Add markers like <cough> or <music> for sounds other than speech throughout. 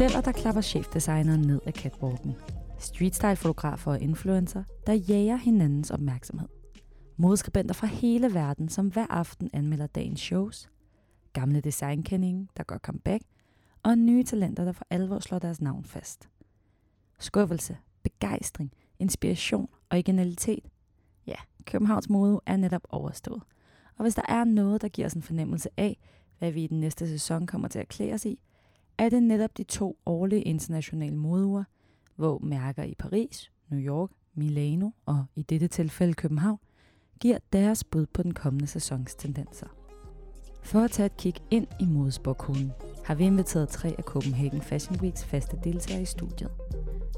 Modeller, der klapper chefdesigneren ned af catwalken. Streetstyle-fotografer og influencer, der jager hinandens opmærksomhed. Modeskribenter fra hele verden, som hver aften anmelder dagens shows. Gamle designkendinge, der gør comeback. Og nye talenter, der for alvor slår deres navn fast. Skuffelse, begejstring, inspiration og originalitet. Ja, Københavns mode er netop overstået. Og hvis der er noget, der giver os en fornemmelse af, hvad vi i den næste sæson kommer til at klæde os i, er det netop de to årlige internationale modeuger, hvor mærker i Paris, New York, Milano og i dette tilfælde København, giver deres bud på den kommende sæsons tendenser. For at tage et kig ind i modespokhulen, har vi inviteret tre af Copenhagen Fashion Weeks faste deltagere i studiet.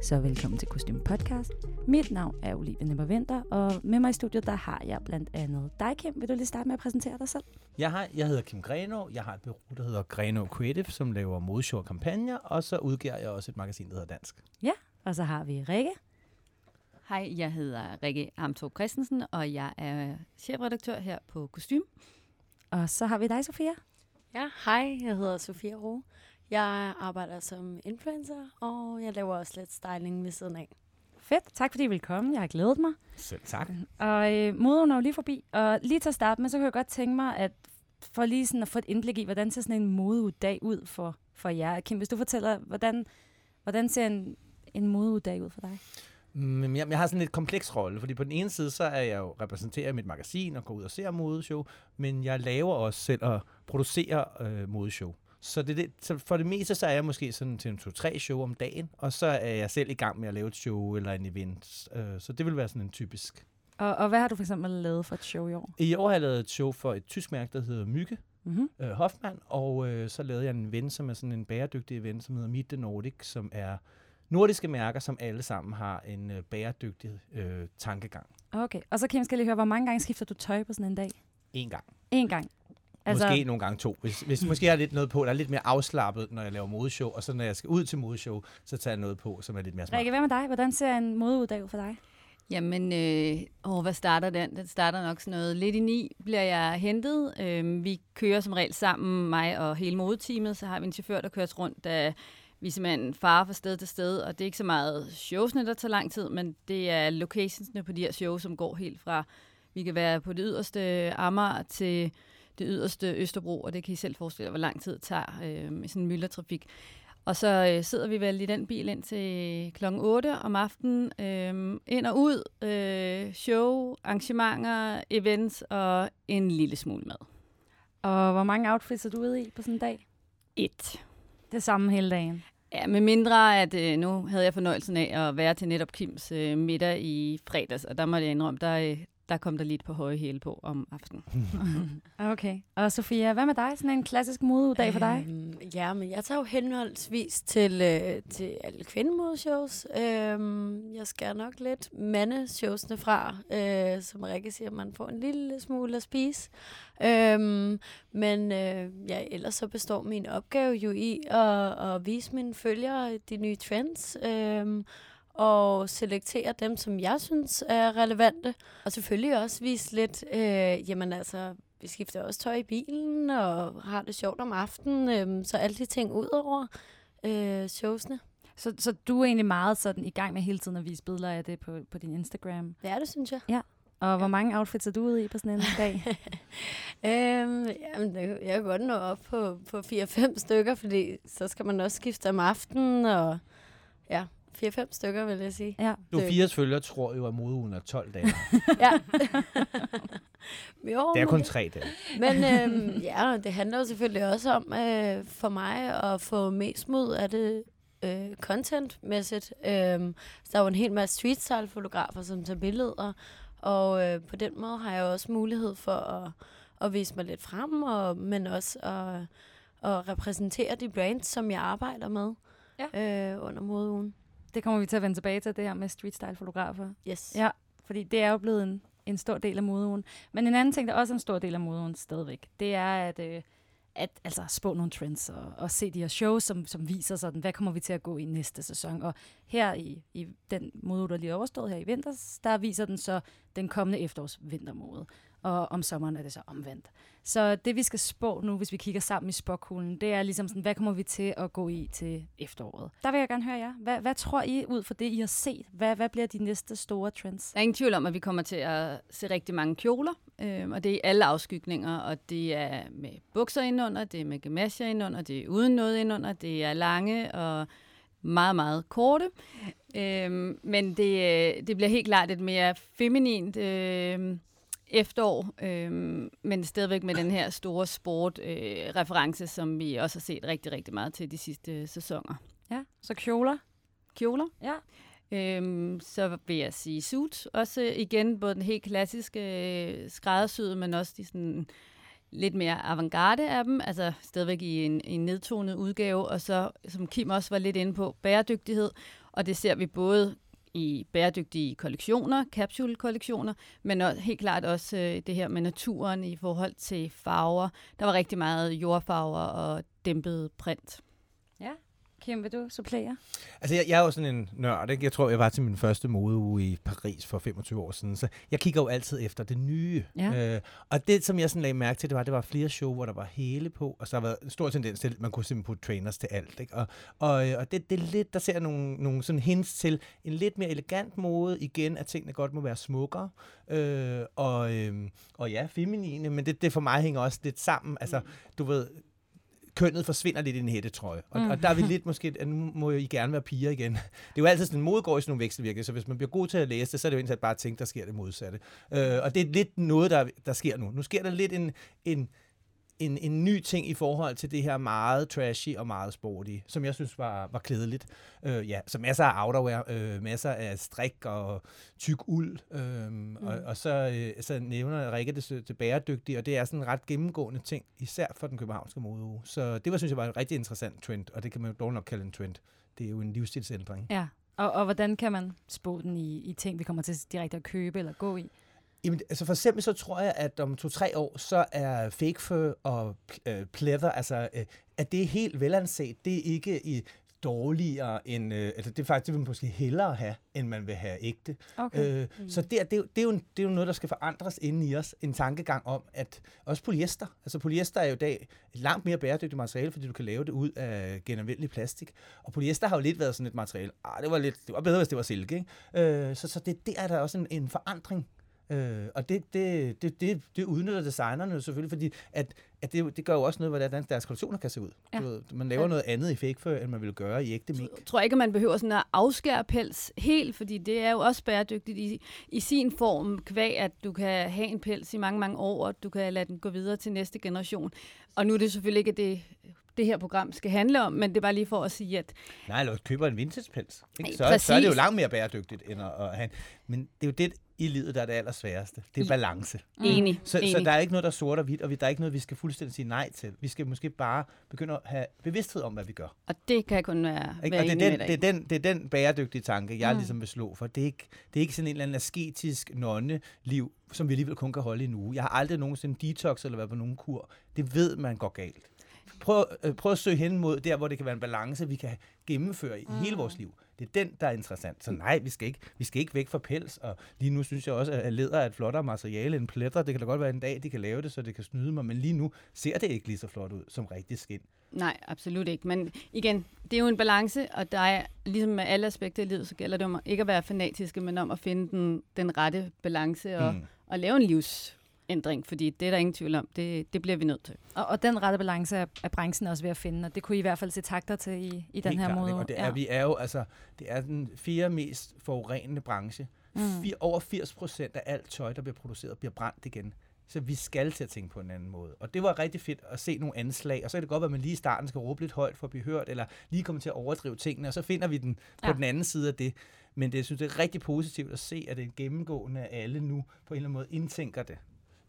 Så velkommen til Kostume Podcast. Mit navn er Olivia Nipper Vinter, og med mig i studiet der har jeg blandt andet dig, Kim. Vil du lige starte med at præsentere dig selv? Jeg, har, jeg hedder Kim Greno. Jeg har et bureau, der hedder Greno Creative, som laver modeshow og kampagner, og så udgiver jeg også et magasin, der hedder Dansk. Ja, og så har vi Rikke. Hej, jeg hedder Rikke Amtrup Christensen, og jeg er chefredaktør her på Kostym. Og så har vi dig, Sofia. Ja, hej, jeg hedder Sofia Ro. Jeg arbejder som influencer, og jeg laver også lidt styling ved siden af. Fedt. Tak fordi I vil komme. Jeg har glædet mig. Selv tak. Og øh, moden er jo lige forbi. Og lige til at starte med, så kan jeg godt tænke mig, at for lige sådan at få et indblik i, hvordan ser sådan en modeuddag ud for, for jer. Kim, hvis du fortæller, hvordan, hvordan ser en, en modeuddag ud for dig? Men jeg, jeg har sådan et kompleks rolle, fordi på den ene side, så er jeg jo repræsenteret i mit magasin og går ud og ser modeshow, men jeg laver også selv og producerer øh, modeshow. Så, det, det, så for det meste, så er jeg måske sådan til en to-tre show om dagen, og så er jeg selv i gang med at lave et show eller en event. Øh, så det vil være sådan en typisk. Og, og hvad har du for eksempel lavet for et show i år? I år har jeg lavet et show for et tysk mærke, der hedder Mygge, Mm-hmm. øh, Hoffmann, og øh, så lavede jeg en event, som er sådan en bæredygtig event, som hedder Meet the Nordic, som er nordiske mærker, som alle sammen har en øh, bæredygtig øh, tankegang. Okay. Og så Kim, skal jeg lige høre, hvor mange gange skifter du tøj på sådan en dag? En gang. En gang. Altså, måske nogle gange to. Hvis, hvis måske jeg har lidt noget på, der er lidt mere afslappet, når jeg laver modeshow, og så når jeg skal ud til modeshow, så tager jeg noget på, som er lidt mere smart. Rikke, hvad med dig? Hvordan ser en modeuddag ud for dig? Jamen, øh, åh, hvad starter den? Den starter nok sådan noget. Lidt i ni bliver jeg hentet. Øh, vi kører som regel sammen, mig og hele modeteamet. Så har vi en chauffør, der kører rundt, da vi simpelthen farer fra sted til sted. Og det er ikke så meget showsene, der tager lang tid, men det er locationsne på de her shows, som går helt fra, vi kan være på det yderste Amager til det yderste Østerbro, og det kan I selv forestille jer, hvor lang tid det tager øh, med sådan en myldretrafik. Og så øh, sidder vi vel i den bil ind til klokken 8 om aftenen. Øh, ind og ud, øh, show, arrangementer, events og en lille smule mad. Og hvor mange outfits er du ude i på sådan en dag? Et. Det samme hele dagen. Ja, med mindre, at øh, nu havde jeg fornøjelsen af at være til netop Kims øh, middag i fredags, og der må jeg indrømme, der, øh, der kom der lidt på høje hæle på om aftenen. <laughs> Okay. Og Sofia, hvad med dig? Sådan en klassisk modeuddag for dig? Øhm, ja, men jeg tager jo henholdsvis til, øh, til alle kvindemodeshows. Øhm, jeg skal nok lidt mandeshowsene fra, øh, som Rikke siger, man får en lille smule at spise. Øhm, men øh, ja, ellers så består min opgave jo i at, at vise mine følgere de nye trends. Øhm, og selektere dem, som jeg synes er relevante. Og selvfølgelig også vise lidt, øh, jamen altså, vi skifter også tøj i bilen, og har det sjovt om aftenen, øh, så alle de ting ud over øh, showsene. Så, så du er egentlig meget sådan i gang med hele tiden at vise billeder af det på, på din Instagram. Ja, det synes jeg. Og hvor mange outfits er du ude i på sådan en dag? <laughs> øhm, jamen, det- jeg kan godt nå op på, på 4-5 stykker, fordi så skal man også skifte om aftenen, og ja, 4-5 stykker, vil jeg sige. ja. Du Det- fires følger tror jo, at modeugen er 12 dage. <laughs> Ja. <laughs> jo, Det er kun tre dage. men <laughs> øhm, ja, det handler jo selvfølgelig også om øh, for mig at få mest mod af det øh, content-mæssigt. Så der er jo en hel masse street-style-fotografer, som tager billeder, og øh, på den måde har jeg også mulighed for at, at vise mig lidt frem, og, men også at, at repræsentere de brands, som jeg arbejder med ja. øh, under modeugen. Det kommer vi til at vende tilbage til, det her med street style fotografer. Yes. Ja, fordi det er jo blevet en, en stor del af modeugen. Men en anden ting, der også er en stor del af modeugen stadigvæk, det er at, øh, at altså, spå nogle trends og, og se de her shows, som, som viser sådan, hvad kommer vi til at gå i næste sæson. Og her i, i den modeuge, der lige er overstået her i vinters, der viser den så den kommende efterårs vintermode og om sommeren er det så omvendt. Så det, vi skal spå nu, hvis vi kigger sammen i spåkuglen, det er ligesom sådan, hvad kommer vi til at gå i til efteråret? Der vil jeg gerne høre jer. Hvad, hvad tror I ud fra det, I har set? Hvad, hvad bliver de næste store trends? Der er ingen tvivl om, at vi kommer til at se rigtig mange kjoler, øh, og det er i alle afskygninger, og det er med bukser indunder, det er med gamasjer indunder, det er uden noget indunder, det er lange og meget, meget korte. Øh, men det, øh, det bliver helt klart et mere feminint øh, efterår, øh, men stadigvæk med den her store sport-reference, øh, som vi også har set rigtig, rigtig meget til de sidste sæsoner. Ja, så kjoler. Kjoler. Ja. Øhm, så vil jeg sige suit. Også igen både den helt klassiske øh, skræddersyde, men også de sådan lidt mere avantgarde af dem, altså stadigvæk i en, en nedtonet udgave, og så, som Kim også var lidt inde på, bæredygtighed, og det ser vi både i bæredygtige kollektioner, capsule-kollektioner, men også, helt klart også øh, det her med naturen i forhold til farver. Der var rigtig meget jordfarver og dæmpet print. Kim, vil du supplere? Altså, jeg, jeg er jo sådan en nørd, ikke? Jeg tror, jeg var til min første modeuge i Paris for 25 år siden, så jeg kigger jo altid efter det nye. Ja. Øh, og det, som jeg sådan lagde mærke til, det var, det var flere show, hvor der var hele på, og så har været en stor tendens til, at man kunne simpelthen putte trainers til alt, ikke? Og, og, øh, og det, det er lidt, der ser jeg nogle, nogle sådan hints til en lidt mere elegant måde, igen, at tingene godt må være smukkere, øh, og, øh, og ja, feminine, men det, det for mig hænger også lidt sammen. Altså, du ved, kønnet forsvinder lidt i en hættetrøje. Og, mm. og der er vi lidt måske, at nu må I gerne være piger igen. <laughs> Det er jo altid sådan, en mode går i sådan nogle vekselvirkninger, så hvis man bliver god til at læse det, så er det jo egentlig bare at tænke, der sker det modsatte. Øh, og det er lidt noget, der, der sker nu. Nu sker der lidt en, en, en, en ny ting i forhold til det her meget trashy og meget sporty, som jeg synes var, var klædeligt. Øh, ja, så masser af outerwear, øh, masser af strik og tyk uld, øh, mm. og, og så, øh, så nævner Rikke det til bæredygtigt, og det er sådan en ret gennemgående ting, især for den københavnske modeuge. Så det var, synes jeg, var en rigtig interessant trend, og det kan man jo dog nok kalde en trend. Det er jo en livsstilsændring. Ja, og, og hvordan kan man spå den i, i ting, vi kommer til direkte at købe eller gå i? Jamen, altså for eksempel så tror jeg, at om to-tre år, så er fake fur og øh, pleather, altså øh, at det er helt velanset. Det er ikke i dårligere end, øh, altså det er faktisk, det vil man måske hellere have, end man vil have ægte. Okay. Øh, mm. Så det, det, er jo, det, er jo, det er jo noget, der skal forandres inde i os. En tankegang om, at også polyester, altså polyester er jo i dag et langt mere bæredygtigt materiale, fordi du kan lave det ud af genanvendelig plastik. Og polyester har jo lidt været sådan et materiale, ah, det var, lidt, det var bedre, hvis det var silke. Ikke? Øh, så, så det, det er der også en, en forandring Øh, og det, det, det, det, det udnytter designerne selvfølgelig, fordi at, at det, det gør jo også noget, hvordan deres kollektioner kan se ud. Ja. Du ved, man laver ja. noget andet i fake fur, end man vil gøre i ægte mink. Jeg tror ikke, at man behøver sådan at afskære pels helt, fordi det er jo også bæredygtigt i, i sin form, kvæg at du kan have en pels i mange, mange år, og du kan lade den gå videre til næste generation. Og nu er det selvfølgelig ikke det det her program skal handle om, men det er bare lige for at sige, at... Nej, eller køber en vintage-pels. Ikke? Så, så er det jo langt mere bæredygtigt, end at, at have Men det er jo det, i livet, der er det allersværeste. Det er balance. Mm. Enig. Så, Enig. så der er ikke noget, der er sort og hvidt, og der er ikke noget, vi skal fuldstændig sige nej til. Vi skal måske bare begynde at have bevidsthed om, hvad vi gør. Og det kan kun være, ikke? være og det er, den, det, er den, det er den bæredygtige tanke, jeg mm. ligesom vil slå for. Det er, ikke, det er ikke sådan en eller anden asketisk nonne-liv, som vi alligevel kun kan holde i en uge. Jeg har aldrig nogensinde detox eller været på nogen kur. Det ved man går galt. Prøv, øh, prøv at søge hen mod der, hvor det kan være en balance, vi kan gennemføre i mm. hele vores liv. Det er den, der er interessant. Så nej, vi skal ikke, vi skal ikke væk fra pels. Og lige nu synes jeg også, at læder er et flottere materiale end pletter. Det kan da godt være en dag, de kan lave det, så det kan snyde mig. Men lige nu ser det ikke lige så flot ud som rigtig skin. Nej, absolut ikke. Men igen, det er jo en balance, og der er, ligesom med alle aspekter i livet, så gælder det om ikke at være fanatiske, men om at finde den, den rette balance og, mm. og lave en livs ændring, fordi det er der ingen tvivl om. Det, det bliver vi nødt til. Og, og den rette balance er, er branchen også ved at finde, og det kunne I i hvert fald se takter til i, i den her måde. Og det er, ja. vi er jo, altså, det er den fire mest forurenende branche. Mm. Fir, over 80 procent af alt tøj, der bliver produceret, bliver brændt igen. Så vi skal til at tænke på en anden måde. Og det var rigtig fedt at se nogle anslag, og så er det godt, at man lige i starten skal råbe lidt højt for at blive hørt, eller lige komme til at overdrive tingene, og så finder vi den på ja. den anden side af det. Men det, jeg synes, det er rigtig positivt at se, at det er gennemgående, alle nu på en eller anden måde indtænker det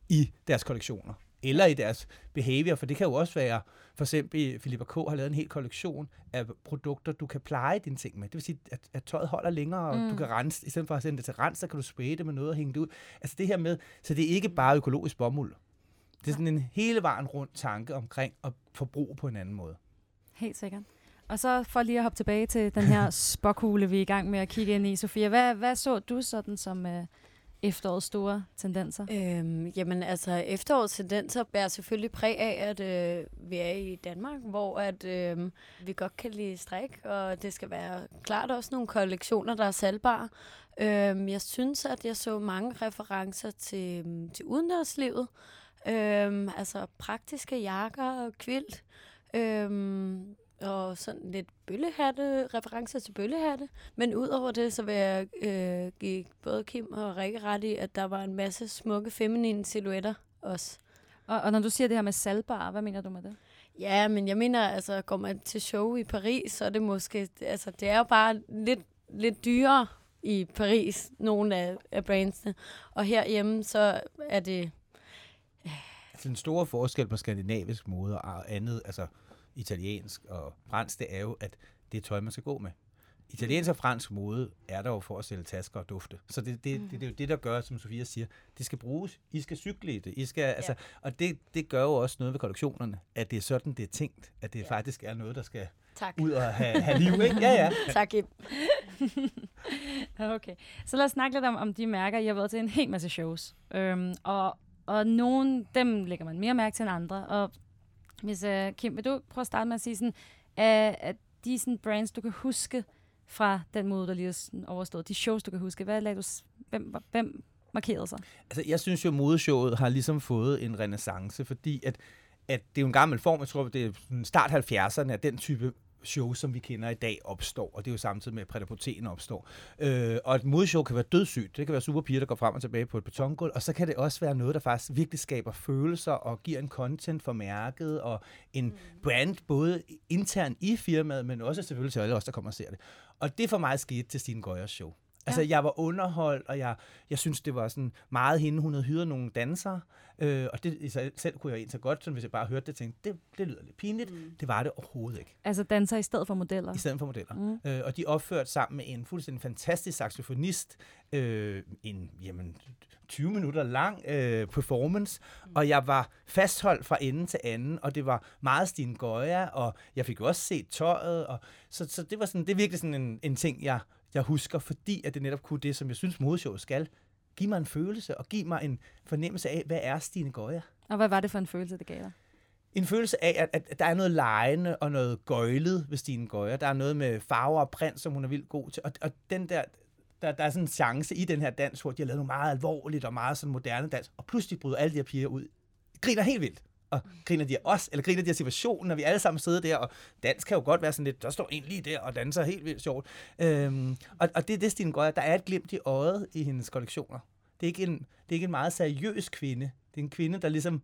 i deres kollektioner. Eller i deres behavior, for det kan jo også være, for eksempel Filippa K. har lavet en hel kollektion af produkter, du kan pleje dine ting med. Det vil sige, at, at tøjet holder længere, og mm. du kan rense, i stedet for at sende det til rens, så kan du spraye det med noget og hænge det ud. Altså det her med, så det er ikke bare økologisk bomuld. Det er sådan en hele vejen rundt tanke omkring at forbruge på en anden måde. Helt sikkert. Og så for lige at hoppe tilbage til den her <laughs> spokhule, vi er i gang med at kigge ind i, Sofia. Hvad, hvad så du sådan som, øh, efterårets store tendenser? Øhm, jamen altså, efterårets tendenser bærer selvfølgelig præg af, at øh, vi er i Danmark, hvor at øh, vi godt kan lide strik, og det skal være klart også nogle kollektioner, der er salgbare. Øhm, jeg synes, at jeg så mange referencer til, øhm, til udendørslivet. Øhm, altså praktiske jakker og kvilt. Øhm, og sådan lidt bøllehatte, referencer til bøllehatte. Men udover det, så vil jeg øh, give både Kim og Rikke ret i, at der var en masse smukke feminine silhuetter også. Og, og når du siger det her med salgbar, hvad mener du med det? Ja, men jeg mener, altså, går man til show i Paris, så er det måske, altså, det er jo bare lidt, lidt dyrere i Paris, nogle af, af brandsene. Og herhjemme, så er det... Altså, den store forskel på skandinavisk mode og andet, altså italiensk og fransk, det er jo, at det er tøj, man skal gå med. Italiensk og fransk mode er der jo for at sælge tasker og dufte. Så det, det, det, det er jo det, der gør, som Sofia siger, det skal bruges. I skal cykle i det. I skal, ja. altså, og det, det gør jo også noget ved kollektionerne, at det er sådan, det er tænkt. At det ja. faktisk er noget, der skal Tak. ud og have, have liv. Ikke? Ja, ja. <laughs> Tak, Kim. <laughs> okay, så lad os snakke lidt om, om de mærker. I har været til en hel masse shows. Øhm, og, og nogle, dem lægger man mere mærke til end andre. Og hvis, uh, øh, Kim, vil du prøve at starte med at sige sådan, at, at de sådan brands, du kan huske fra den måde, der lige er overstået, de shows, du kan huske, hvad lagde du, hvem, hvem markerede sig? Altså, jeg synes jo, modeshowet har ligesom fået en renaissance, fordi at, at det er jo en gammel form, jeg tror, det er start 70'erne, at den type show, som vi kender i dag, opstår. Og det er jo samtidig med, at prædapoten opstår. Øh, og et modeshow kan være dødssygt. Det kan være superpiger, der går frem og tilbage på et betongulv. Og så kan det også være noget, der faktisk virkelig skaber følelser og giver en content for mærket og en mm. brand, både internt i firmaet, men også selvfølgelig til alle os, der kommer og ser det. Og det for mig skete til Stine Gøjers show. Altså, jeg var underholdt, og jeg, jeg synes, det var sådan meget hende. Hun havde hyret nogle dansere, øh, og det i sig selv kunne jeg egentlig så godt, sådan, hvis jeg bare hørte det, tænkte, det, det lyder lidt pinligt. Mm. Det var det overhovedet ikke, Altså danser i stedet for modeller. i stedet for modeller. Mm. Øh, og de opførte sammen med en fuldstændig fantastisk saxofonist, øh, en jamen, 20 minutter lang øh, performance, mm. og jeg var fastholdt fra ende til anden, og det var meget Stine Goya, og jeg fik også set tøjet, og så, så det var sådan, det er virkelig sådan en, en ting, jeg, jeg husker, fordi at det netop kunne det, som jeg synes modeshow skal, give mig en følelse, og give mig en fornemmelse af, hvad er Stine Goya? Og hvad var det for en følelse, det gav dig? en følelse af, at, at der er noget lejende og noget gøjlet ved Stine Gøjer. Der er noget med farver og print, som hun er vildt god til. Og, og den der, der, der er sådan en chance i den her dans, hvor de har lavet noget meget alvorligt og meget sådan moderne dans, og pludselig bryder alle de her piger ud. Griner helt vildt. Og griner de af os, eller griner de af situationen, når vi alle sammen sidder der, og dans kan jo godt være sådan lidt, der står en lige der og danser helt vildt sjovt. Øhm, og, og det er det, Stine Gøjer, der er et glimt i øjet i hendes kollektioner. Det er ikke en, det er ikke en meget seriøs kvinde. Det er en kvinde, der ligesom,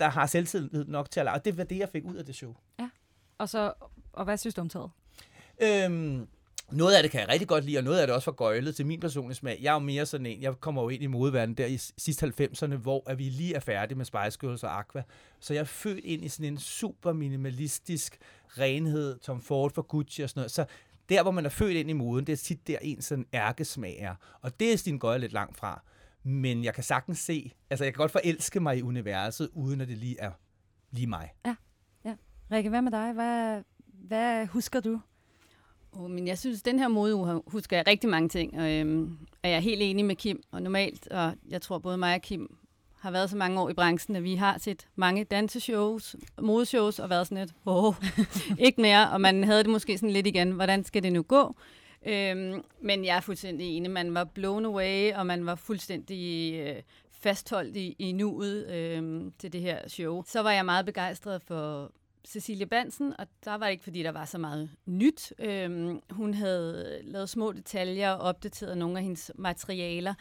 der har selvtillid nok til at lave. Og det var det, jeg fik ud af det show. Og, så, og hvad synes du om tøjet? Øhm, noget af det kan jeg rigtig godt lide, og noget af det også for gøjlet til min personlige smag. Jeg er jo mere sådan en, jeg kommer jo ind i modeverdenen der i sidste 90'erne, hvor at vi lige er færdige med Spice Girls og Aqua. Så jeg er født ind i sådan en super minimalistisk renhed, Tom Ford for Gucci og sådan noget. Så der, hvor man er født ind i moden, det er tit der en sådan ærkesmag er. Og det er Stine Gøjer lidt langt fra. Men jeg kan sagtens se, altså jeg kan godt forelske mig i universet, uden at det lige er lige mig. Ja, ja. Rikke, hvad med dig? Hvad, hvad husker du? Oh, men jeg synes, den her modeuge husker jeg rigtig mange ting, og øhm, er jeg helt enig med Kim. Og normalt, og jeg tror både mig og Kim har været så mange år i branchen, at vi har set mange danseshows, modeshows, og været sådan lidt, åh, <laughs> ikke mere. Og man havde det måske sådan lidt igen, hvordan skal det nu gå? Øhm, men jeg er fuldstændig enig. Man var blown away, og man var fuldstændig øh, fastholdt i, i nuet øh, til det her show. Så var jeg meget begejstret for Cecilie Bansen, og der var ikke, fordi der var så meget nyt. Øhm, hun havde lavet små detaljer og opdateret nogle af hendes materialer,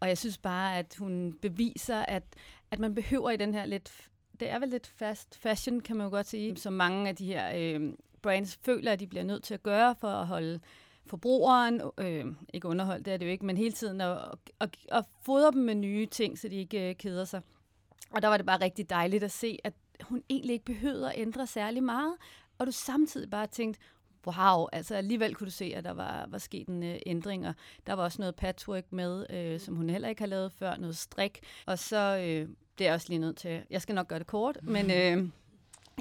og jeg synes bare, at hun beviser, at, at man behøver i den her lidt, det er vel lidt fast fashion, kan man jo godt sige, som mange af de her øh, brands føler, at de bliver nødt til at gøre for at holde forbrugeren, øh, ikke underholdt, det er det jo ikke, men hele tiden at, at, at fodre dem med nye ting, så de ikke øh, keder sig. Og der var det bare rigtig dejligt at se, at hun egentlig ikke behøvede at ændre særlig meget, og du samtidig bare tænkte, wow, altså alligevel kunne du se, at der var, var sket en øh, ændring, og der var også noget patchwork med, øh, som hun heller ikke har lavet før, noget strik, og så øh, det er også lige nødt til, jeg skal nok gøre det kort, men <laughs> øh,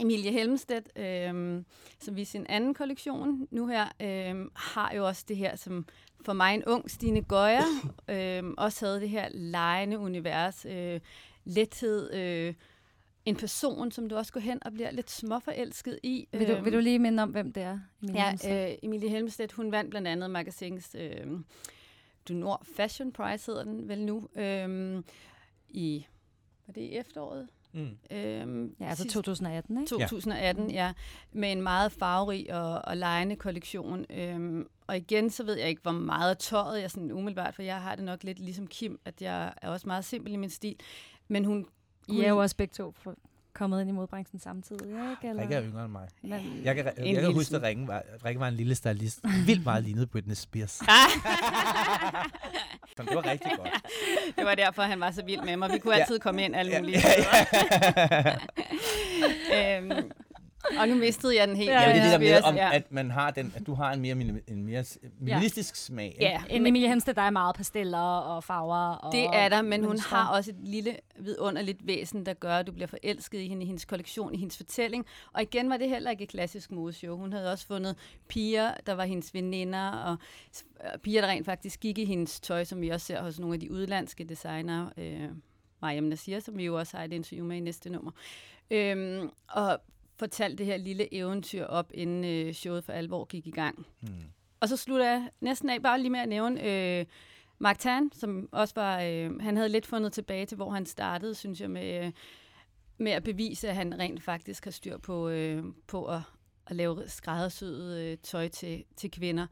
Emilie Helmstedt, øh, som viser sin anden kollektion nu her, øh, har jo også det her, som for mig en ung Stine Gøjer <coughs> øh, også havde det her lejende univers, øh, lethed, øh, en person, som du også går hen og bliver lidt småforelsket i. Vil du, vil du lige minde om, hvem det er? Emilie Ja, Helmstedt? øh, Emilie Helmstedt, hun vandt blandt andet Magasins øh, Du Nord Fashion Prize, hedder den vel nu, øh, i, var det i efteråret? Mm. Øh, ja, altså sidst- 2018, ikke? 2018, ja. Med en meget farverig og, og lejende kollektion. Øhm, og igen, så ved jeg ikke, hvor meget tøjet jeg sådan umiddelbart, for jeg har det nok lidt ligesom Kim, at jeg er også meget simpel i min stil. Men hun... I er jo også begge to for, kommet ind i modbranchen samtidig, ikke? Eller? Rikke er yngre end mig. Men, Jeg kan, jeg, jeg kan huske, at Rikke var, Rikke var en lille stylist. Vildt meget lignet Britney Spears. <laughs> Så det var rigtig godt. <laughs> det var derfor, han var så vild med mig. Vi kunne Ja. altid komme ind alle Ja, mulige ja, steder. <laughs> øhm, og nu mistede jeg den helt. Ja, Ja, det er det der med, om, ja. at man har den, at du har en mere, en mere minimalistisk smag. ikke? Ja, En Emilie Helmstedt, der er meget pasteller og farver. Og Det er der, men hun har også et lille vidunderligt væsen, der gør, at du bliver forelsket i hende, i hendes kollektion, i hendes fortælling. Og igen var det heller ikke et klassisk modeshow. Hun havde også fundet piger, der var hendes veninder, og øh, piger, der rent faktisk gik i hendes tøj, som vi også ser hos nogle af de udlandske designere. Øh, Mariam Nasir, som vi jo også har et interview med i næste nummer. Øhm, og fortalte det her lille eventyr op, inden øh, showet for alvor gik i gang. Hmm. Og så slutter jeg næsten af bare lige med at nævne øh, Mark Tan, som også var, øh, han havde lidt fundet tilbage til, hvor han startede, synes jeg, med, øh, med at bevise, at han rent faktisk har styr på, øh, på at, at lave skræddersyet øh, tøj til, til kvinder,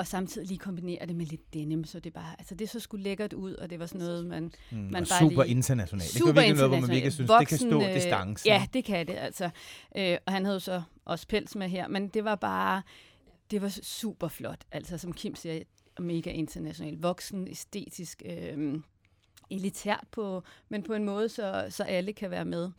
og samtidig lige kombinere det med lidt denim, så det bare, altså det så skulle lækkert ud, og det var sådan noget, man, Mm. Man og bare super lige- internationalt. super det kan virkelig noget, hvor man virkelig synes, det kan stå Voksen, øh, distancen. Ja, det kan det, altså. Øh, og han havde jo så også pels med her, men det var bare, det var super flot, altså som Kim siger, mega international, voksen, æstetisk, øh, elitært på, men på en måde, så, så alle kan være med.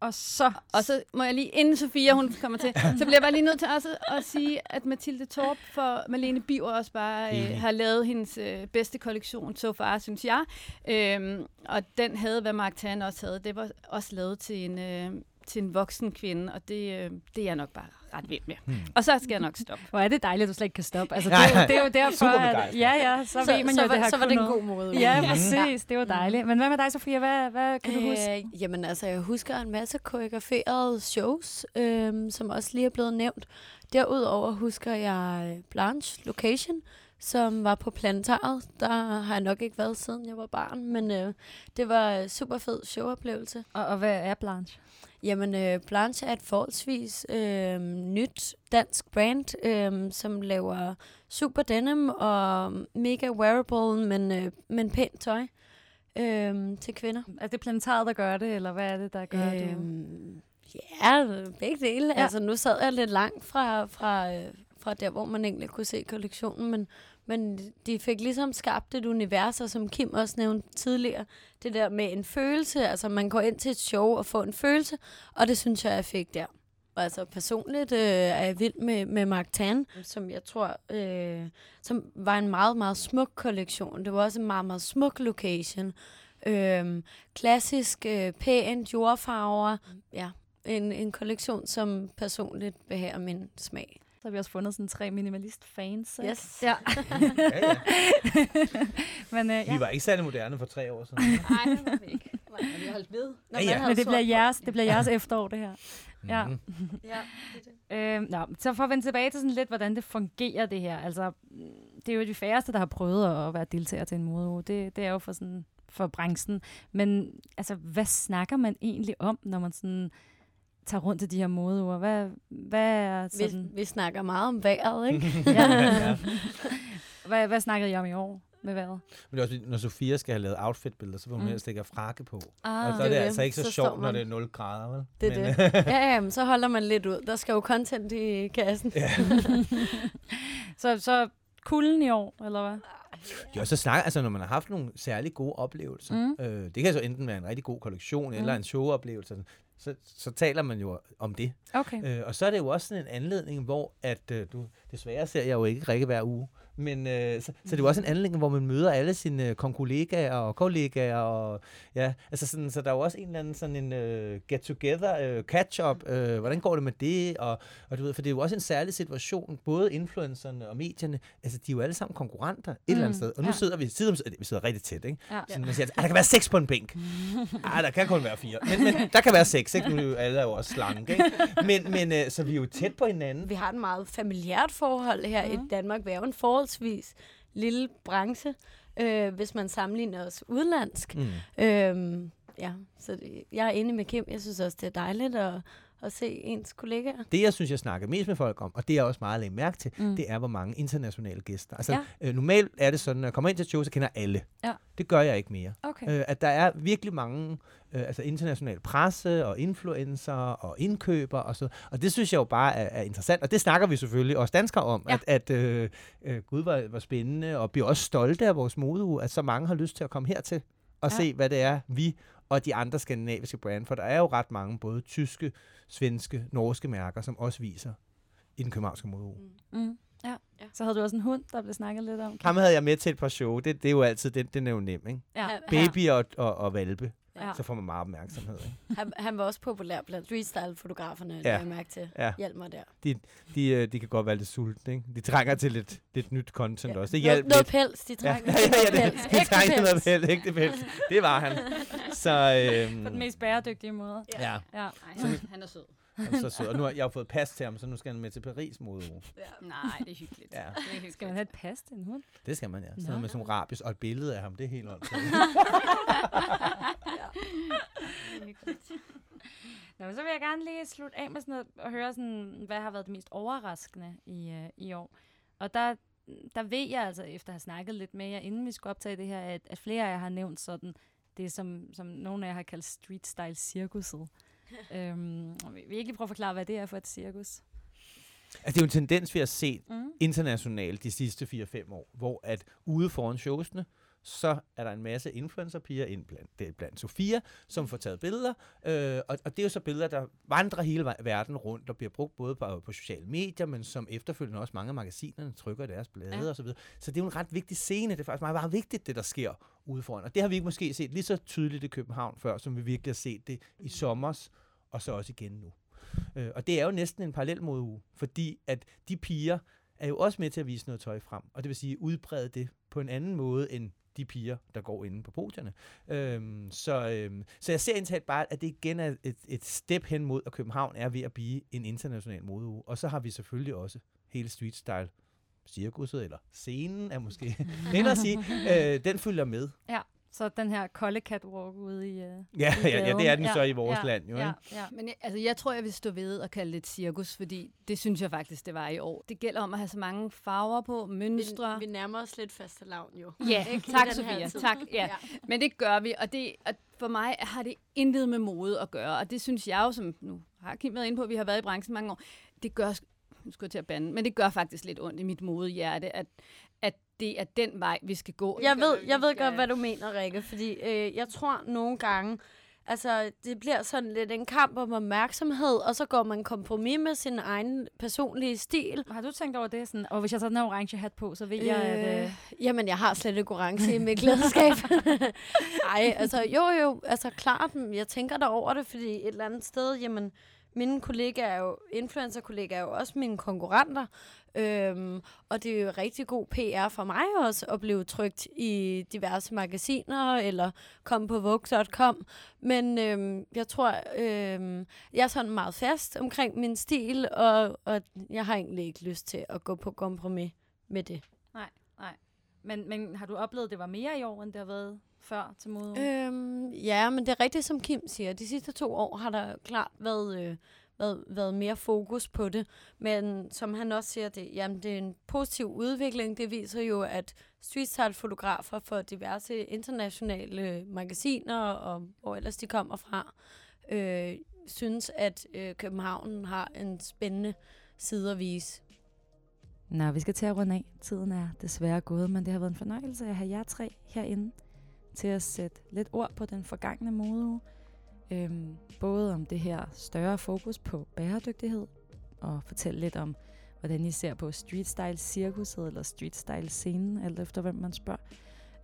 Og så... Og så må jeg lige, inden Sofia hun kommer til, så bliver jeg bare lige nødt til også at sige, at Mathilde Torp for Malene Biver også bare øh, har lavet hendes øh, bedste kollektion so far, synes jeg. Øhm, og den havde, hvad Mark Tan også havde, det var også lavet til en, øh, til en voksen kvinde, og det, øh, det er jeg nok bare ret vild med. Hmm. Og så skal jeg nok stoppe. Hvor er det dejligt, at du slet ikke kan stoppe. Altså, det, er jo- det er jo derfor, super at, ja, ja, så, Så, ved man så, jo, var, det har så var det en god måde. Ja, Mhm. præcis. Det var dejligt. Men hvad med dig, Sofia? Hvad, hvad kan du huske? Øh, jamen altså, jeg husker en masse koreograferede shows, øh, som også lige er blevet nævnt. Derudover husker jeg Blanche Location, som var på Planetariet. Der har jeg nok ikke været siden jeg var barn, men øh, det var en super fed showoplevelse. Og, og hvad er Blanche? Jamen, øh, Blanche er et forholdsvis øh, nyt dansk brand, øh, som laver super denim og mega wearable, men, øh, men pænt tøj øh, til kvinder. Er det planetaret, der gør det, eller hvad er det, der gør det? Øhm, ja, begge dele. Ja. Altså, nu sad jeg lidt langt fra, fra, øh, fra der, hvor man egentlig kunne se kollektionen, men, men de fik ligesom skabt et univers, og som Kim også nævnte tidligere, det der med en følelse, altså man går ind til et show og får en følelse, og det synes jeg, jeg fik der. Og altså personligt øh, er jeg vild med, med Mark Tan, som jeg tror, øh, som var en meget, meget smuk kollektion. Det var også en meget, meget smuk location. Øh, klassisk, øh, pænt, jordfarver. Ja, en, en kollektion, som personligt behager min smag. Så har vi også fundet sådan tre minimalist-fans. ikke? Yes. Ja. <laughs> Ja, ja. Men, øh, ja. Vi var ikke særlig moderne for tre år siden. Nej, det var vi ikke. Men vi holdt ved. Når Ja, man ja. Men det bliver, jeres, det bliver jeres efterår, det her. Ja. Mhm. Ja, Øh, nå, så for at vende tilbage til sådan lidt, hvordan det fungerer det her. Altså, mm, det er jo de færreste, der har prøvet at være deltager til en modeuge. Det, det er jo for sådan for branchen. Men altså, hvad snakker man egentlig om, når man sådan tager rundt til de her modeuger? Hvad, hvad er vi, sådan... vi snakker meget om vejret, ikke? <laughs> ja. <laughs> Hvad, hvad snakkede I om i år med vejret? Men det er også, når Sofia skal have lavet outfitbilleder, så vil hun Mm. helst ikke have frakke på. Ah, og så er det, det er altså ikke så, Så sjovt, når det er 0 grader, vel? Det er Men, det. <laughs> ja, ja, men så holder man lidt ud. Der skal jo content i kassen. Ja. så, så kulden i år, eller hvad? Jo, så snakker, altså når man har haft nogle særlig gode oplevelser, Mm. øh, det kan så enten være en rigtig god kollektion, mm. eller en showoplevelse, så, så taler man jo om det. Okay. Øh, og så er det jo også sådan en anledning, hvor at øh, du, desværre ser jeg jo ikke Rikke hver uge, Men øh, så, så det er jo også en anledning, hvor man møder alle sine øh, konkollegaer og kollegaer. Og, ja, altså sådan, så der er jo også en eller anden sådan en øh, get-together, øh, catch-up. Øh, hvordan går det med det? Og, og du ved, for det er jo også en særlig situation. Både influencerne og medierne, altså de er jo alle sammen konkurrenter et eller andet Mm, sted. Og nu ja. sidder vi, sidder, vi sidder rigtig tæt, ikke? Ja. Sådan, man siger, at der kan være seks på en bænk. Ej, <laughs> der kan kun være fire. Men, men der kan være seks, ikke? Nu er jo alle er jo også slanke, ikke? Men, men øh, så vi er jo tæt på hinanden. Vi har et meget familiært forhold her mm. i Danmark. Vi er jo en forholdsvis lille branche, øh, hvis man sammenligner os udlandsk. Mm. Øhm, ja, så det, jeg er enig med Kim. Jeg synes også, det er dejligt at, at se ens kollegaer. Det, jeg synes, jeg snakker mest med folk om, og det er også meget lagt mærke til, Mm. det er, hvor mange internationale gæster. Altså, Ja. øh, normalt er det sådan, at når jeg kommer ind til et show, så kender alle. Ja. Det gør jeg ikke mere. Okay. Øh, at der er virkelig mange øh, altså international presse og influencer og indkøber og så. Og det synes jeg jo bare er, er interessant. Og det snakker vi selvfølgelig også danskere om, Ja. at, at øh, øh, gud var, var spændende, og bliver også stolte af vores modeuge, at så mange har lyst til at komme hertil og ja. se, hvad det er, vi og de andre skandinaviske brand, for der er jo ret mange både tyske, svenske, norske mærker, som også viser i den københavnske modeuge. Mm. Ja. Ja. Så havde du også en hund, der blev snakket lidt om. Ham havde jeg med til et par show. Det, det er jo altid, den, den er jo nem, ikke? Ja. Baby og, og, og valpe, Ja. så får man meget opmærksomhed, ikke? Han, han var også populær blandt streetstyle-fotograferne, ja. Ja. jeg mærke til. Ja. Hjælp mig der. de, øh, de kan godt være lidt sultne, ikke? De trænger til lidt, lidt nyt content Ja. også. Det noget, hjalp noget lidt. pels, de Ja, trænger ja, til <laughs> ja, noget ja, pels. det, de Ægte trænger til noget pels. pels, ægte pels. Det var han. <laughs> <laughs> Så, øhm, På den mest bæredygtige måde. ja, Ja. Ej, han, han er sød. han er så sød. Og nu har jeg jo fået pas til ham, så nu skal han med til Paris mod Nej, det er hyggeligt. Ja, Det er hyggeligt. Skal man have et pas til en hund? det skal man, ja. Sådan Nå. noget med sådan nogle rabies og et billede af ham, det er helt åndssvagt. <laughs> Nå, så vil jeg gerne lige slutte af med sådan noget, og høre, sådan, hvad har været det mest overraskende i, øh, i år. Og der, der ved jeg altså, efter at have snakket lidt med jer, inden vi skulle optage det her, at, at flere af jer har nævnt sådan, det som, som nogle af jer har kaldt street style cirkuset. <laughs> øhm, vi ikke lige prøve at forklare, hvad det er for et cirkus. Altså, det er jo en tendens, vi har set Mm. internationalt de sidste 4-5 år, hvor at ude foran showsene, så er der en masse influencerpiger ind blandt, det er blandt Sofia, som får taget billeder, øh, og, og det er jo så billeder, der vandrer hele verden rundt og bliver brugt både på, på sociale medier, men som efterfølgende også mange af magasinerne trykker i deres blade Ja. og så videre. Så det er jo en ret vigtig scene, det er faktisk meget, meget vigtigt, det der sker ude foran. Og det har vi ikke måske set lige så tydeligt i København før, som vi virkelig har set det i sommers, og så også igen nu. Øh, og det er jo næsten en parallel modeuge, fordi at de piger er jo også med til at vise noget tøj frem, og det vil sige udbrede det på en anden måde end de piger, der går inde på podierne. Øhm, så, øhm, så jeg ser indtaget bare, at det igen er et, et step hen mod, at København er ved at blive en international modeuge. Og så har vi selvfølgelig også hele street style cirkuset, eller scenen er måske <laughs> at sige, øh, den følger med. Så den her kolde catwalk ude i, uh, Ja, i ja, ja, det er den så i vores land jo, ja, ikke? ja. Men jeg, altså, jeg tror, jeg vil stå ved og kalde det et cirkus, fordi det synes jeg faktisk, det var i år. Det gælder om at have så mange farver på, mønstre. Vi, vi nærmer os lidt faste lavn jo. Ja, Ikke? Tak Sofia. Tak, ja. Men det gør vi, og, det, og for mig har det intet med mode at gøre. Og det synes jeg jo, som nu har Kim været inde på, at vi har været i branchen mange år, det gør, nu skal jeg til at bande, men det gør faktisk lidt ondt i mit modehjerte, at det er den vej, vi skal gå. Jeg ved, jeg ved godt, hvad du mener, Rikke, fordi øh, jeg tror nogle gange, altså det bliver sådan lidt en kamp om opmærksomhed, og så går man kompromis med sin egen personlige stil. Har du tænkt over det? Sådan, og hvis jeg tager den her orange hat på, så ved jeg, at... Øh, Jamen, jeg har slet ikke orange i mit klædeskab. <laughs> Ej, altså jo jo, altså klart, jeg tænker der over det, fordi et eller andet sted, jamen, mine kollegaer er jo, influencer-kollegaer er jo også mine konkurrenter, øhm, og det er jo rigtig god PR for mig også at blive trygt i diverse magasiner, eller komme på Vogue.com, men øhm, jeg tror, øhm, jeg er sådan meget fast omkring min stil, og, og jeg har egentlig ikke lyst til at gå på kompromis med det. Nej, nej. men, men har du oplevet, at det var mere i år, end det har været før til mode? Øhm, ja, men det er rigtigt, som Kim siger. De sidste to år har der klart været, øh, været, været mere fokus på det. Men som han også siger, det, jamen, det er en positiv udvikling. Det viser jo, at streetstyle-fotografer for diverse internationale magasiner, og hvor ellers de kommer fra, øh, synes, at øh, København har en spændende side at vise. Nå, vi skal til at runde af. Tiden er desværre gået, men det har været en fornøjelse at have jer tre herinde til at sætte lidt ord på den forgangne modeuge. Øhm, både om det her større fokus på bæredygtighed, og fortælle lidt om, hvordan I ser på street style cirkuset eller street style scenen, alt efter hvem man spørger.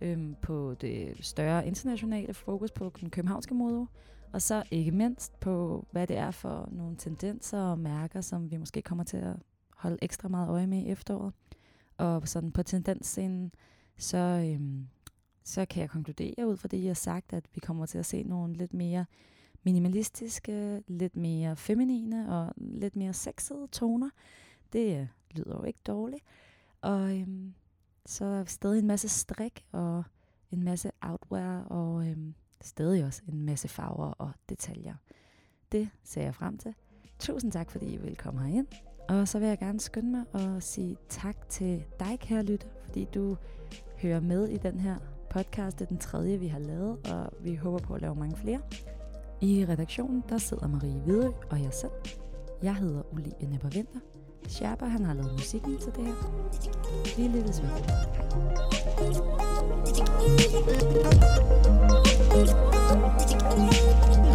Øhm, på det større internationale fokus på den københavnske mode, og så ikke mindst på, hvad det er for nogle tendenser og mærker, som vi måske kommer til at holde ekstra meget øje med i efteråret. Og sådan på tendensscenen, så, øhm, så kan jeg konkludere ud fra det, I har sagt, at vi kommer til at se nogle lidt mere minimalistiske, lidt mere feminine og lidt mere sexede toner. Det øh, lyder jo ikke dårligt. Og øhm, så er stadig en masse strik og en masse outwear og øhm, stadig også en masse farver og detaljer. Det ser jeg frem til. Tusind tak, fordi I vil komme herind. Og så vil jeg gerne skynde mig og sige tak til dig, kære lytter, fordi du hører med i den her podcast. Er den tredje, vi har lavet, og vi håber på at lave mange flere. I redaktionen, der sidder Marie Hvidø og jeg selv. Jeg hedder Olivia Nepper Vinter. Sherpa, han har lavet musikken til det her. Vi lyttes ved.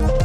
Hej.